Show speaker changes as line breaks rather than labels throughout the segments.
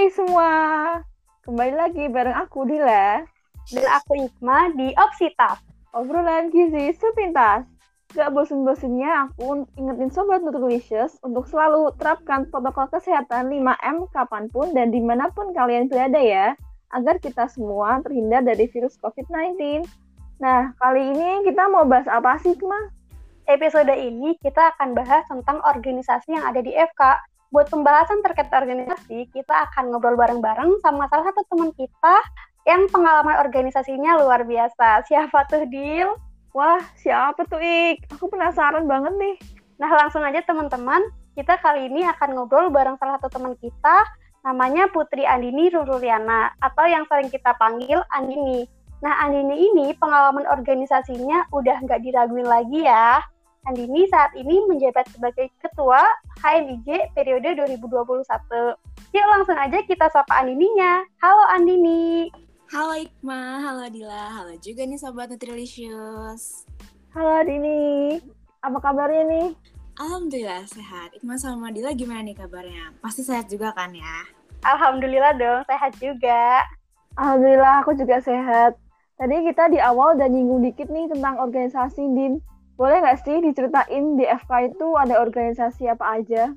Hai semua, kembali lagi bareng aku Dila
dan aku Ikma di Opsita.
Obrolan gizi sepintas. Gak bosen-bosennya aku ingetin Sobat Nutrilicious untuk selalu terapkan protokol kesehatan 5M kapan pun dan di mana pun kalian berada ya, agar kita semua terhindar dari virus COVID-19. Nah, kali ini kita mau bahas apa sih, Ikma?
Episode ini kita akan bahas tentang organisasi yang ada di FK buat pembahasan terkait organisasi, kita akan ngobrol bareng-bareng sama salah satu teman kita yang pengalaman organisasinya luar biasa. Siapa tuh, Dil?
Wah, siapa tuh, Ik? Aku penasaran banget nih.
Nah, langsung aja teman-teman, kita kali ini akan ngobrol bareng salah satu teman kita, namanya Putri Andini Ruruliana, atau yang sering kita panggil Andini. Nah, Andini ini pengalaman organisasinya udah nggak diraguin lagi ya. Andini saat ini menjabat sebagai Ketua HMIJ periode 2021. Yuk langsung aja kita sapa Andininya. Halo Andini.
Halo Ikma, halo Dila, halo juga nih Sobat Nutrilicious.
Halo Andini, apa kabarnya nih?
Alhamdulillah sehat. Ikma sama Dila gimana nih kabarnya? Pasti sehat juga kan ya?
Alhamdulillah dong, sehat juga.
Alhamdulillah aku juga sehat. Tadi kita di awal udah nyinggung dikit nih tentang organisasi, Din. Boleh nggak sih diceritain di FK itu ada organisasi apa aja?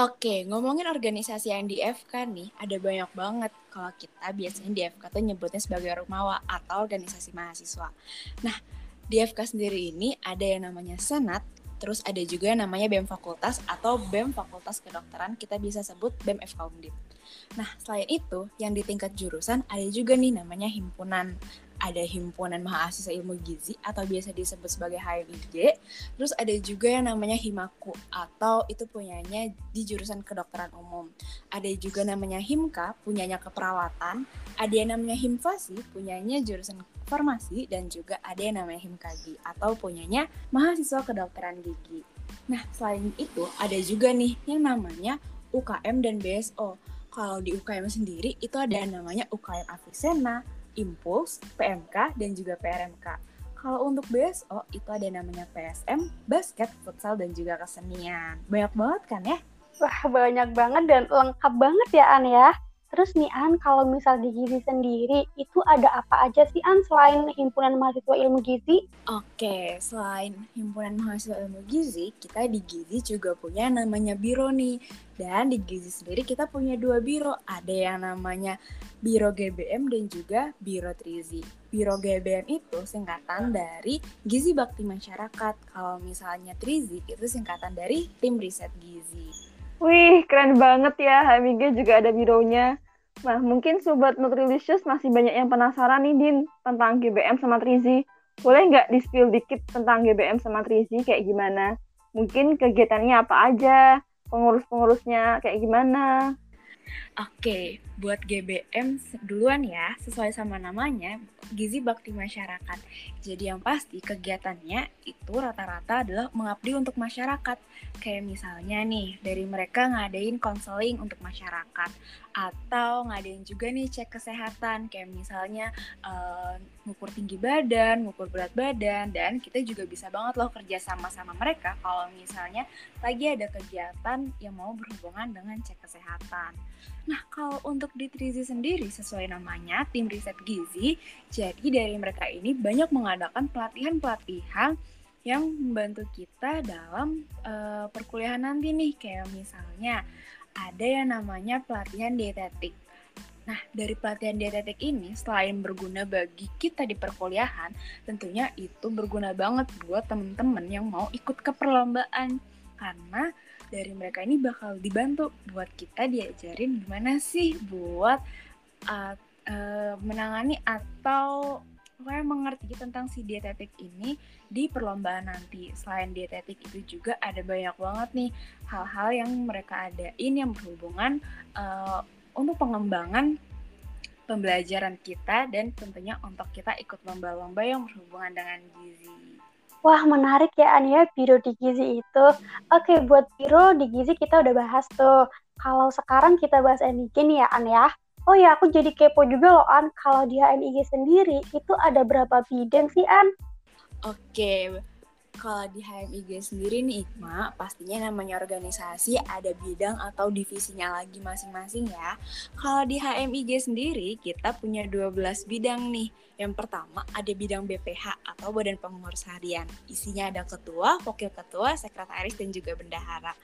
Oke, ngomongin organisasi yang di FK nih, ada banyak banget. Kalau kita biasanya di FK tuh nyebutnya sebagai Rumawa atau organisasi mahasiswa. Nah, di FK sendiri ini ada yang namanya Senat, terus ada juga yang namanya BEM Fakultas atau BEM Fakultas Kedokteran, kita bisa sebut BEM FK Undip. Nah, selain itu, yang di tingkat jurusan ada juga nih namanya himpunan ada himpunan mahasiswa ilmu gizi atau biasa disebut sebagai HMIJ. Terus ada juga yang namanya Himaku atau itu punyanya di jurusan kedokteran umum. Ada juga namanya Himka, punyanya keperawatan. Ada yang namanya Himfasi, punyanya jurusan farmasi dan juga ada yang namanya Himkagi atau punyanya mahasiswa kedokteran gigi. Nah, selain itu ada juga nih yang namanya UKM dan BSO. Kalau di UKM sendiri itu ada yang namanya UKM Avicenna, Impuls, PMK, dan juga PRMK. Kalau untuk BSO itu ada namanya PSM, basket, futsal, dan juga kesenian. Banyak banget kan ya?
Wah banyak banget dan lengkap banget ya An ya. Terus nih An, kalau misal di Gizi sendiri, itu ada apa aja sih An selain Himpunan Mahasiswa Ilmu Gizi?
Oke, selain Himpunan Mahasiswa Ilmu Gizi, kita di Gizi juga punya namanya Biro nih. Dan di Gizi sendiri kita punya dua biro. Ada yang namanya Biro GBM dan juga Biro Trizi. Biro GBM itu singkatan dari Gizi Bakti Masyarakat. Kalau misalnya Trizi itu singkatan dari Tim Riset Gizi.
Wih, keren banget ya. HMIG juga ada bironya. Nah, mungkin Sobat Nutrilicious masih banyak yang penasaran nih, Din, tentang GBM sama Trizi. Boleh nggak di-spill dikit tentang GBM sama Trizi kayak gimana? Mungkin kegiatannya apa aja, pengurus-pengurusnya kayak gimana?
Oke, buat GBM duluan ya, sesuai sama namanya, Gizi Bakti Masyarakat. Jadi yang pasti kegiatannya itu rata-rata adalah mengabdi untuk masyarakat. Kayak misalnya nih, dari mereka ngadain konseling untuk masyarakat. Atau ngadain juga nih cek kesehatan, kayak misalnya uh, tinggi badan, ngukur berat badan, dan kita juga bisa banget loh kerja sama-sama mereka kalau misalnya lagi ada kegiatan yang mau berhubungan dengan cek kesehatan. Nah, kalau untuk di Trizi sendiri sesuai namanya, tim riset gizi, jadi dari mereka ini banyak mengadakan pelatihan-pelatihan yang membantu kita dalam uh, perkuliahan nanti nih, kayak misalnya ada yang namanya pelatihan dietetik. Nah, dari pelatihan dietetik ini, selain berguna bagi kita di perkuliahan, tentunya itu berguna banget buat teman-teman yang mau ikut ke perlombaan. Karena dari mereka ini bakal dibantu buat kita diajarin gimana sih buat uh, uh, menangani atau pokoknya mengerti tentang si dietetik ini di perlombaan nanti. Selain dietetik itu juga ada banyak banget nih hal-hal yang mereka adain yang berhubungan uh, untuk pengembangan pembelajaran kita dan tentunya untuk kita ikut lomba-lomba yang berhubungan dengan gizi.
Wah, menarik ya An ya, biro di Gizi itu. Oke, buat biro di Gizi kita udah bahas tuh. Kalau sekarang kita bahas nih ya An ya. Oh ya, aku jadi kepo juga loh An, kalau di HMIG sendiri itu ada berapa bidang sih An?
Oke, kalau di HMIG sendiri nih Ikma, pastinya namanya organisasi ada bidang atau divisinya lagi masing-masing ya. Kalau di HMIG sendiri kita punya 12 bidang nih. Yang pertama ada bidang BPH atau Badan Pengurus Harian. Isinya ada ketua, wakil ketua, sekretaris, dan juga bendahara.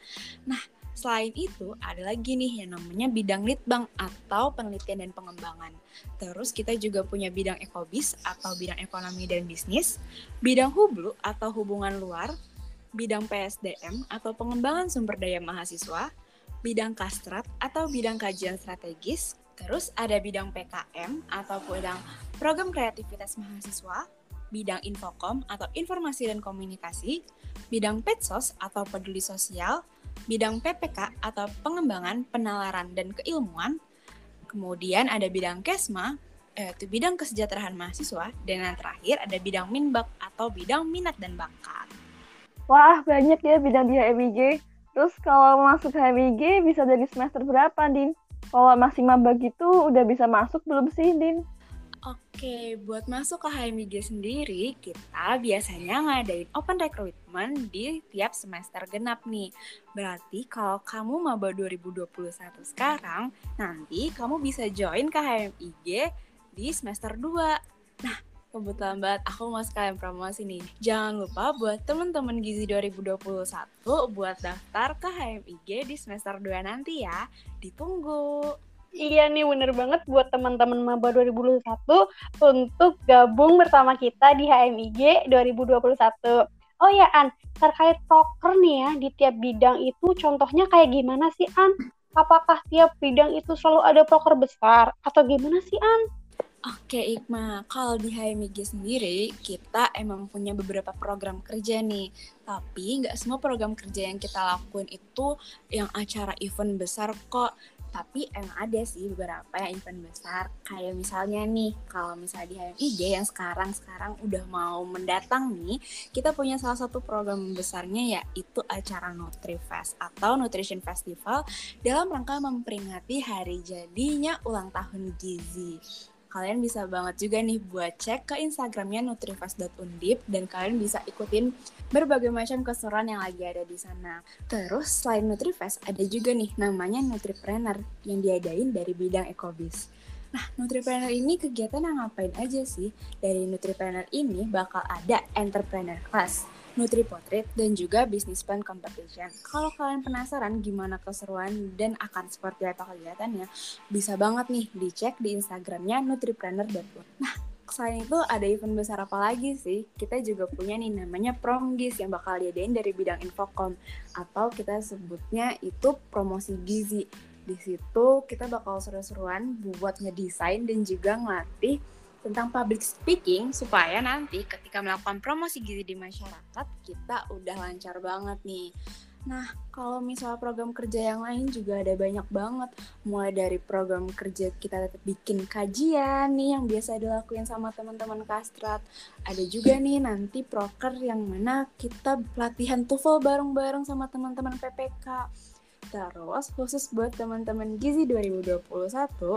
Nah, Selain itu, ada lagi nih yang namanya bidang litbang atau penelitian dan pengembangan. Terus kita juga punya bidang ekobis atau bidang ekonomi dan bisnis, bidang hublu atau hubungan luar, bidang PSDM atau pengembangan sumber daya mahasiswa, bidang kastrat atau bidang kajian strategis, terus ada bidang PKM atau bidang program kreativitas mahasiswa, bidang infokom atau informasi dan komunikasi, bidang petsos atau peduli sosial, bidang PPK atau pengembangan, penalaran, dan keilmuan. Kemudian ada bidang KESMA, yaitu bidang kesejahteraan mahasiswa. Dan yang terakhir ada bidang MINBAK atau bidang minat dan bakat.
Wah, banyak ya bidang di HMIG. Terus kalau masuk HMIG bisa dari semester berapa, Din? Kalau masih maba gitu udah bisa masuk belum sih, Din?
Oke, buat masuk ke HMIG sendiri, kita biasanya ngadain open recruitment di tiap semester genap nih. Berarti kalau kamu maba 2021 sekarang, nanti kamu bisa join ke HMIG di semester 2. Nah, kebetulan banget aku mau sekalian promosi nih. Jangan lupa buat temen-temen Gizi 2021 buat daftar ke HMIG di semester 2 nanti ya. Ditunggu.
Iya nih bener banget buat teman-teman maba 2021 untuk gabung bersama kita di HMIG 2021. Oh ya An, terkait proker nih ya di tiap bidang itu contohnya kayak gimana sih An? Apakah tiap bidang itu selalu ada proker besar atau gimana sih An?
Oke Ikma, kalau di HMIG sendiri kita emang punya beberapa program kerja nih. Tapi nggak semua program kerja yang kita lakuin itu yang acara event besar kok tapi emang ada sih beberapa yang event besar. Kayak misalnya nih kalau misalnya di HMIG yang sekarang sekarang udah mau mendatang nih kita punya salah satu program besarnya yaitu acara NutriFest atau Nutrition Festival dalam rangka memperingati hari jadinya ulang tahun Gizi kalian bisa banget juga nih buat cek ke Instagramnya nutrifast.undip dan kalian bisa ikutin berbagai macam keseruan yang lagi ada di sana. Terus selain Nutrifest ada juga nih namanya Nutripreneur yang diadain dari bidang ekobis. Nah, Nutripreneur ini kegiatan yang ngapain aja sih? Dari Nutripreneur ini bakal ada entrepreneur class, Nutri Portrait, dan juga Business Plan Competition. Kalau kalian penasaran gimana keseruan dan akan seperti apa kegiatannya, bisa banget nih dicek di Instagramnya nutripreneur.com. Nah, selain itu ada event besar apa lagi sih? Kita juga punya nih namanya Promgis yang bakal diadain dari bidang infokom atau kita sebutnya itu promosi gizi. Di situ kita bakal seru-seruan buat ngedesain dan juga ngelatih tentang public speaking supaya nanti ketika melakukan promosi gizi di masyarakat kita udah lancar banget nih. Nah, kalau misal program kerja yang lain juga ada banyak banget. Mulai dari program kerja kita tetap bikin kajian nih yang biasa dilakuin sama teman-teman kastrat. Ada juga nih nanti proker yang mana kita pelatihan TOEFL bareng-bareng sama teman-teman PPK Terus khusus buat teman-teman Gizi 2021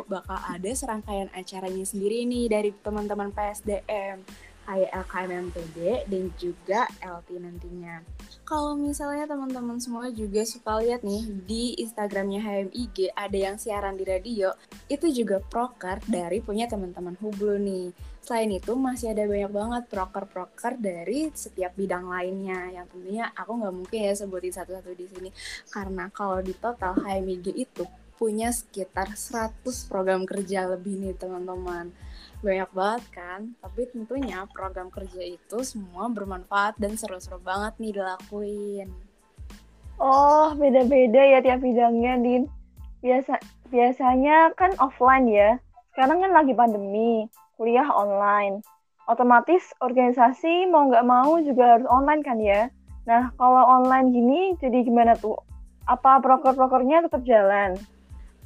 bakal ada serangkaian acaranya sendiri nih dari teman-teman PSDM kayak LKMMPD dan juga LT nantinya. Kalau misalnya teman-teman semua juga suka lihat nih di Instagramnya HMIG ada yang siaran di radio, itu juga proker dari punya teman-teman Hublu nih. Selain itu masih ada banyak banget proker-proker dari setiap bidang lainnya. Yang tentunya aku nggak mungkin ya sebutin satu-satu di sini. Karena kalau di total HMIG itu punya sekitar 100 program kerja lebih nih teman-teman. Banyak banget kan? Tapi tentunya program kerja itu semua bermanfaat dan seru-seru banget nih dilakuin.
Oh beda-beda ya tiap bidangnya din. Biasa biasanya kan offline ya. Sekarang kan lagi pandemi kuliah online. Otomatis organisasi mau nggak mau juga harus online kan ya? Nah kalau online gini jadi gimana tuh? Apa proker-prokernya tetap jalan?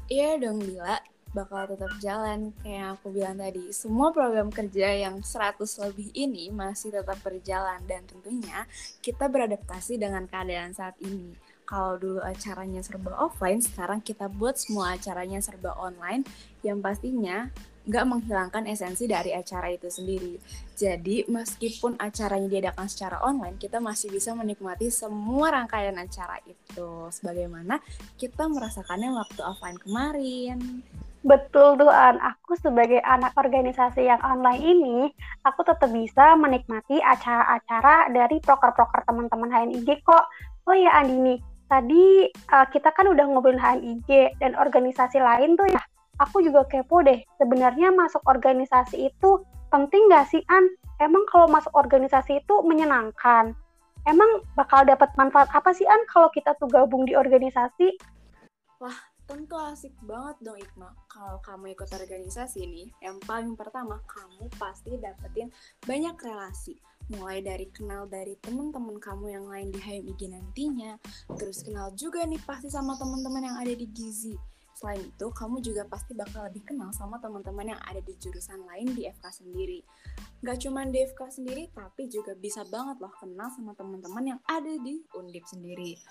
Iya dong Bila, bakal tetap jalan. Kayak yang aku bilang tadi. Semua program kerja yang 100 lebih ini masih tetap berjalan. Dan tentunya kita beradaptasi dengan keadaan saat ini. Kalau dulu acaranya serba offline, sekarang kita buat semua acaranya serba online yang pastinya nggak menghilangkan esensi dari acara itu sendiri. Jadi meskipun acaranya diadakan secara online, kita masih bisa menikmati semua rangkaian acara itu. Sebagaimana kita merasakannya waktu offline kemarin.
Betul tuh An, aku sebagai anak organisasi yang online ini, aku tetap bisa menikmati acara-acara dari proker-proker teman-teman HNIG kok. Oh ya Andini, tadi uh, kita kan udah ngobrolin HNIG dan organisasi lain tuh ya. Aku juga kepo deh, sebenarnya masuk organisasi itu penting gak sih An? Emang kalau masuk organisasi itu menyenangkan? Emang bakal dapat manfaat apa sih An kalau kita tuh gabung di organisasi?
Wah, tentu asik banget dong Ikma. Kalau kamu ikut organisasi nih, yang paling pertama kamu pasti dapetin banyak relasi. Mulai dari kenal dari teman-teman kamu yang lain di HMIG nantinya, terus kenal juga nih pasti sama teman-teman yang ada di Gizi Selain itu, kamu juga pasti bakal lebih kenal sama teman-teman yang ada di jurusan lain di FK sendiri. Gak cuma di FK sendiri, tapi juga bisa banget loh kenal sama teman-teman yang ada di Undip sendiri.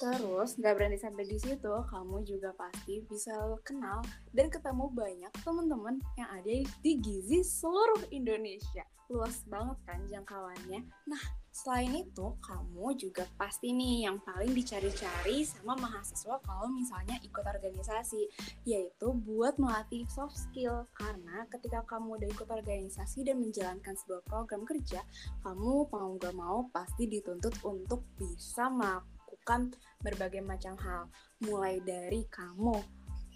Terus, gak berhenti sampai di situ, kamu juga pasti bisa kenal dan ketemu banyak teman-teman yang ada di Gizi seluruh Indonesia. Luas banget kan jangkauannya. Nah, Selain itu, kamu juga pasti nih yang paling dicari-cari sama mahasiswa kalau misalnya ikut organisasi, yaitu buat melatih soft skill. Karena ketika kamu udah ikut organisasi dan menjalankan sebuah program kerja, kamu mau gak mau pasti dituntut untuk bisa melakukan berbagai macam hal. Mulai dari kamu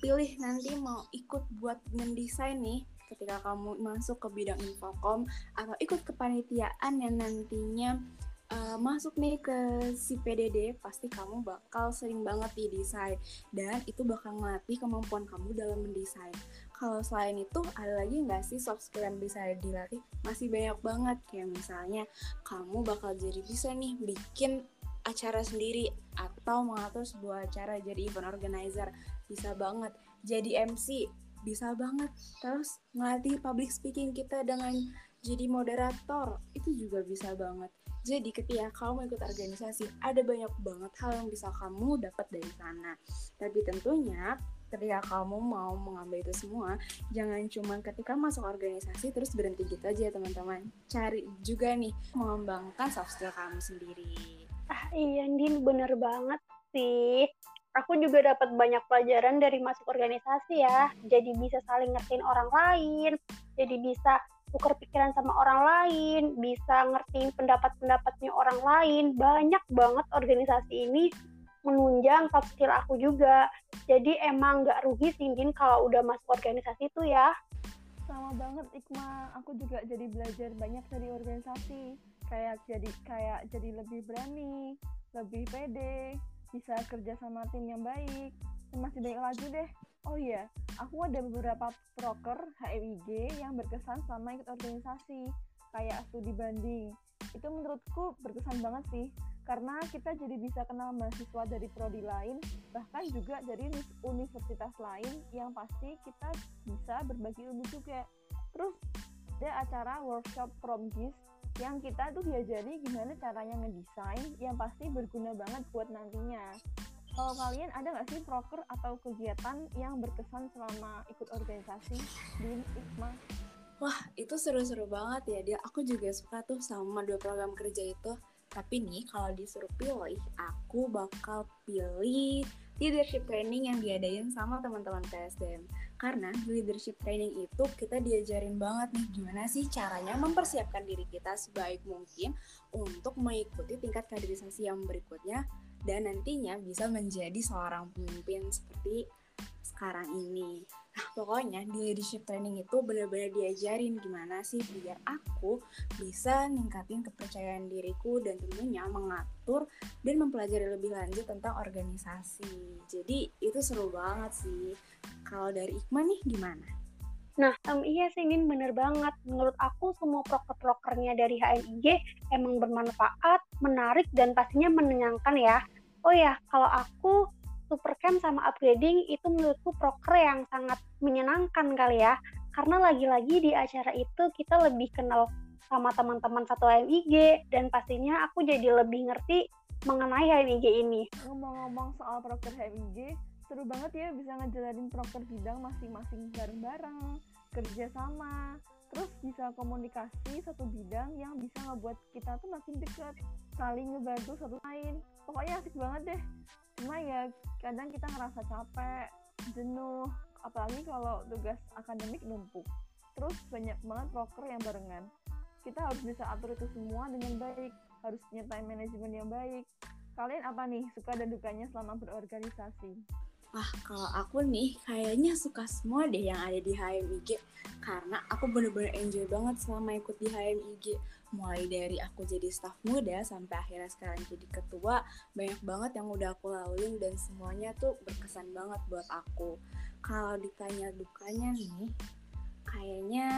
pilih nanti mau ikut buat mendesain nih ketika kamu masuk ke bidang infokom atau ikut kepanitiaan yang nantinya uh, masuk nih ke si PDD pasti kamu bakal sering banget di desain dan itu bakal ngelatih kemampuan kamu dalam mendesain. Kalau selain itu ada lagi nggak sih soft skill yang bisa dilatih? Masih banyak banget. Kayak misalnya kamu bakal jadi bisa nih bikin acara sendiri atau mengatur sebuah acara jadi event organizer. Bisa banget. Jadi MC bisa banget. Terus ngelatih public speaking kita dengan jadi moderator itu juga bisa banget. Jadi ketika kamu ikut organisasi ada banyak banget hal yang bisa kamu dapat dari sana. Tapi tentunya ketika kamu mau mengambil itu semua jangan cuma ketika masuk organisasi terus berhenti gitu aja teman-teman. Cari juga nih mengembangkan soft skill kamu sendiri.
Ah iya Din bener banget sih aku juga dapat banyak pelajaran dari masuk organisasi ya. Jadi bisa saling ngertiin orang lain, jadi bisa tukar pikiran sama orang lain, bisa ngertiin pendapat-pendapatnya orang lain. Banyak banget organisasi ini menunjang soft skill aku juga. Jadi emang nggak rugi sih kalau udah masuk organisasi itu ya.
Sama banget Ikma, aku juga jadi belajar banyak dari organisasi. Kayak jadi kayak jadi lebih berani, lebih pede, bisa kerja sama tim yang baik. Masih banyak lagi deh. Oh iya aku ada beberapa proker HMIG yang berkesan sama ikut organisasi kayak studi banding. Itu menurutku berkesan banget sih karena kita jadi bisa kenal mahasiswa dari prodi lain bahkan juga dari universitas lain yang pasti kita bisa berbagi ilmu juga. Terus ada acara workshop from GIS yang kita tuh diajari gimana caranya ngedesain yang pasti berguna banget buat nantinya. Kalau kalian ada nggak sih proker atau kegiatan yang berkesan selama ikut organisasi di IKMA?
Wah, itu seru-seru banget ya. Dia aku juga suka tuh sama dua program kerja itu. Tapi nih, kalau disuruh pilih, aku bakal pilih leadership training yang diadain sama teman-teman PSDM. Karena leadership training itu kita diajarin banget nih gimana sih caranya mempersiapkan diri kita sebaik mungkin untuk mengikuti tingkat kaderisasi yang berikutnya dan nantinya bisa menjadi seorang pemimpin seperti sekarang ini. Pokoknya di leadership training itu benar-benar diajarin gimana sih biar aku bisa ningkatin kepercayaan diriku dan tentunya mengatur dan mempelajari lebih lanjut tentang organisasi. Jadi itu seru banget sih. Kalau dari Iqma nih gimana?
Nah, um, iya sih ini bener banget. Menurut aku semua proker-prokernya dari HNIG emang bermanfaat, menarik, dan pastinya menyenangkan ya. Oh ya, kalau aku Supercamp sama upgrading itu menurutku proker yang sangat menyenangkan kali ya. Karena lagi-lagi di acara itu kita lebih kenal sama teman-teman satu HMIG dan pastinya aku jadi lebih ngerti mengenai HMIG ini.
Ngomong-ngomong soal proker HMIG, seru banget ya bisa ngejalanin proker bidang masing-masing bareng-bareng. kerja sama, terus bisa komunikasi satu bidang yang bisa ngebuat kita tuh makin dekat saling ngebantu satu lain pokoknya asik banget deh. Cuma ya kadang kita ngerasa capek jenuh. Apalagi kalau tugas akademik numpuk. Terus banyak banget proker yang barengan. Kita harus bisa atur itu semua dengan baik. Harus punya time management yang baik. Kalian apa nih? Suka dan dukanya selama berorganisasi
Wah, kalau aku nih kayaknya suka semua deh yang ada di HMIG karena aku bener-bener enjoy banget selama ikut di HMIG. Mulai dari aku jadi staff muda sampai akhirnya sekarang jadi ketua, banyak banget yang udah aku laluin dan semuanya tuh berkesan banget buat aku. Kalau ditanya dukanya nih, kayaknya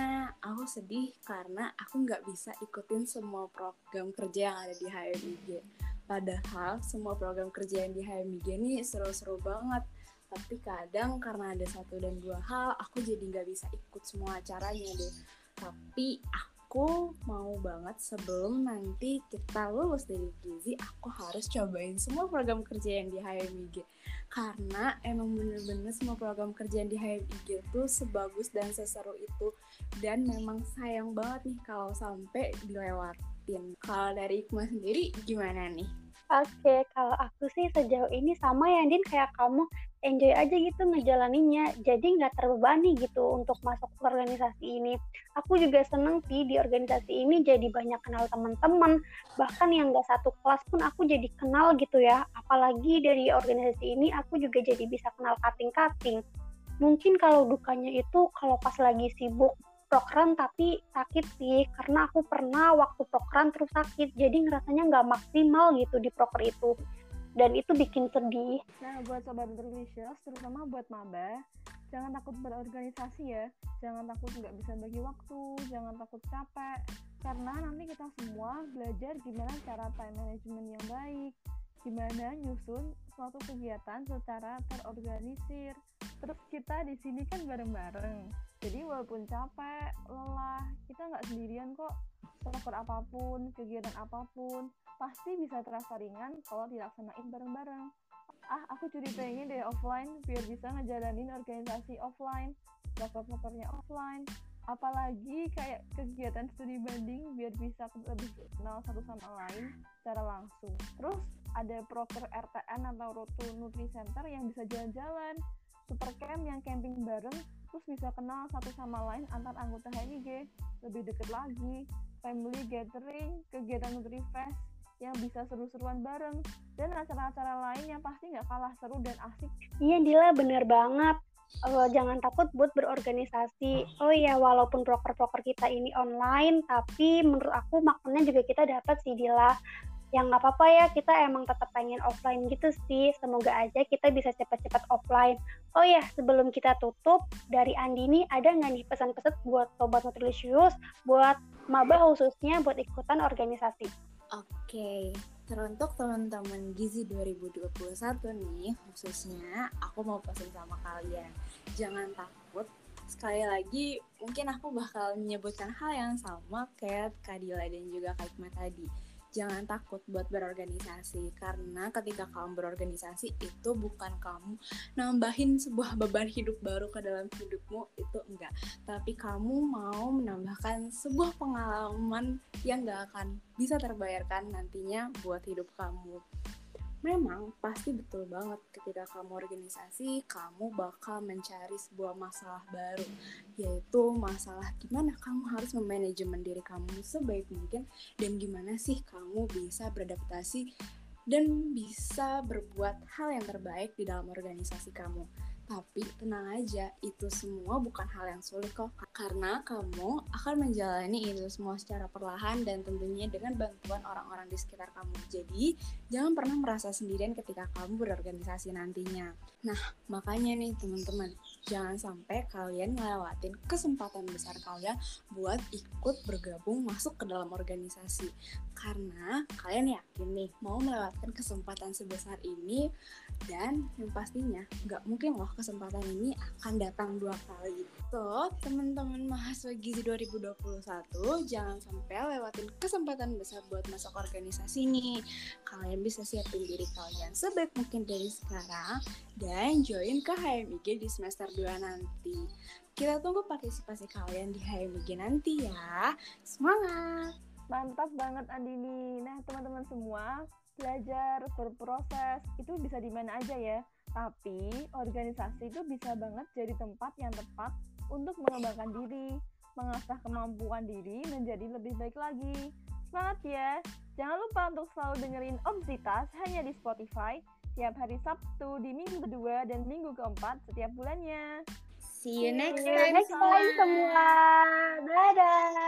aku sedih karena aku nggak bisa ikutin semua program kerja yang ada di HMIG. Padahal semua program kerja yang di HMIG ini seru-seru banget tapi kadang karena ada satu dan dua hal aku jadi nggak bisa ikut semua acaranya deh. Tapi aku mau banget sebelum nanti kita lulus dari Gizi aku harus cobain semua program kerja yang di HMIG karena emang bener-bener semua program kerja yang di HMIG itu sebagus dan seseru itu. Dan memang sayang banget nih kalau sampai dilewatin. Kalau dari Iqmah sendiri gimana nih?
Oke, kalau aku sih sejauh ini sama ya, Din, kayak kamu enjoy aja gitu ngejalaninnya. Jadi nggak terbebani gitu untuk masuk ke organisasi ini. Aku juga seneng sih di organisasi ini jadi banyak kenal teman-teman. Bahkan yang nggak satu kelas pun aku jadi kenal gitu ya. Apalagi dari organisasi ini aku juga jadi bisa kenal kating-kating. Mungkin kalau dukanya itu kalau pas lagi sibuk program tapi sakit sih. Karena aku pernah waktu program terus sakit. Jadi ngerasanya nggak maksimal gitu di proker itu dan itu bikin sedih.
Nah, buat sobat delicious, terutama buat maba, jangan takut berorganisasi ya. Jangan takut nggak bisa bagi waktu, jangan takut capek. Karena nanti kita semua belajar gimana cara time management yang baik, gimana nyusun suatu kegiatan secara terorganisir. Terus kita di sini kan bareng-bareng. Jadi walaupun capek, lelah, kita nggak sendirian kok. Proker apa pun, kegiatan apa pun, pasti bisa terasa ringan kalau dilaksanain bareng-bareng. Ah, aku jadi pengen deh offline biar bisa ngejalanin organisasi offline, proker-prokernya offline. Apalagi kayak kegiatan studi banding biar bisa lebih kenal satu sama lain secara langsung. Terus ada proker RTN atau Road to Nutri Center yang bisa jalan-jalan, super camp yang camping bareng, terus bisa kenal satu sama lain antar anggota HMIG, lebih deket lagi, family gathering, kegiatan Nutri Fest, yang bisa seru-seruan bareng dan acara-acara lain yang pasti nggak kalah seru dan asik.
Iya Dila bener banget. Uh, jangan takut buat berorganisasi. Oh iya, walaupun proker-proker kita ini online, tapi menurut aku maknanya juga kita dapat sih Dila. Yang nggak apa-apa ya, kita emang tetap pengen offline gitu sih. Semoga aja kita bisa cepat-cepat offline. Oh ya, sebelum kita tutup, dari Andini ada nggak nih pesan-pesan buat Sobat Nutrisius, buat maba khususnya buat ikutan organisasi?
Oke, teruntuk teman-teman Gizi 2021 nih, khususnya aku mau pesan sama kalian. Jangan takut, sekali lagi mungkin aku bakal menyebutkan hal yang sama kayak Kadila dan juga Kak Hikmah tadi jangan takut buat berorganisasi karena ketika kamu berorganisasi itu bukan kamu nambahin sebuah beban hidup baru ke dalam hidupmu itu enggak. Tapi kamu mau menambahkan sebuah pengalaman yang gak akan bisa terbayarkan nantinya buat hidup kamu memang pasti betul banget ketika kamu organisasi kamu bakal mencari sebuah masalah baru. Yaitu masalah gimana kamu harus memanajemen diri kamu sebaik mungkin dan gimana sih kamu bisa beradaptasi dan bisa berbuat hal yang terbaik di dalam organisasi kamu tapi tenang aja, itu semua bukan hal yang sulit kok. Karena kamu akan menjalani itu semua secara perlahan dan tentunya dengan bantuan orang-orang di sekitar kamu. Jadi, jangan pernah merasa sendirian ketika kamu berorganisasi nantinya. Nah, makanya nih teman-teman, jangan sampai kalian ngelewatin kesempatan besar kalian buat ikut bergabung masuk ke dalam organisasi. Karena kalian yakin nih mau melewatkan kesempatan sebesar ini dan yang pastinya nggak mungkin loh kesempatan ini akan datang dua kali. So, teman-teman mahasiswa Gizi 2021 jangan sampai lewatin kesempatan besar buat masuk organisasi nih. Kalian bisa siapin diri kalian sebaik mungkin dari sekarang dan join ke HMIG di semester 2 nanti. Kita tunggu partisipasi kalian di HMIG nanti ya. Semangat!
Mantap banget Andini. Nah, teman-teman semua, belajar, berproses, itu bisa di mana aja ya. Tapi, organisasi itu bisa banget jadi tempat yang tepat untuk mengembangkan diri, mengasah kemampuan diri menjadi lebih baik lagi. Semangat ya! Jangan lupa untuk selalu dengerin Obsitas hanya di Spotify tiap hari Sabtu di minggu kedua dan minggu keempat setiap bulannya.
See you next time,
next time semua. Dadah.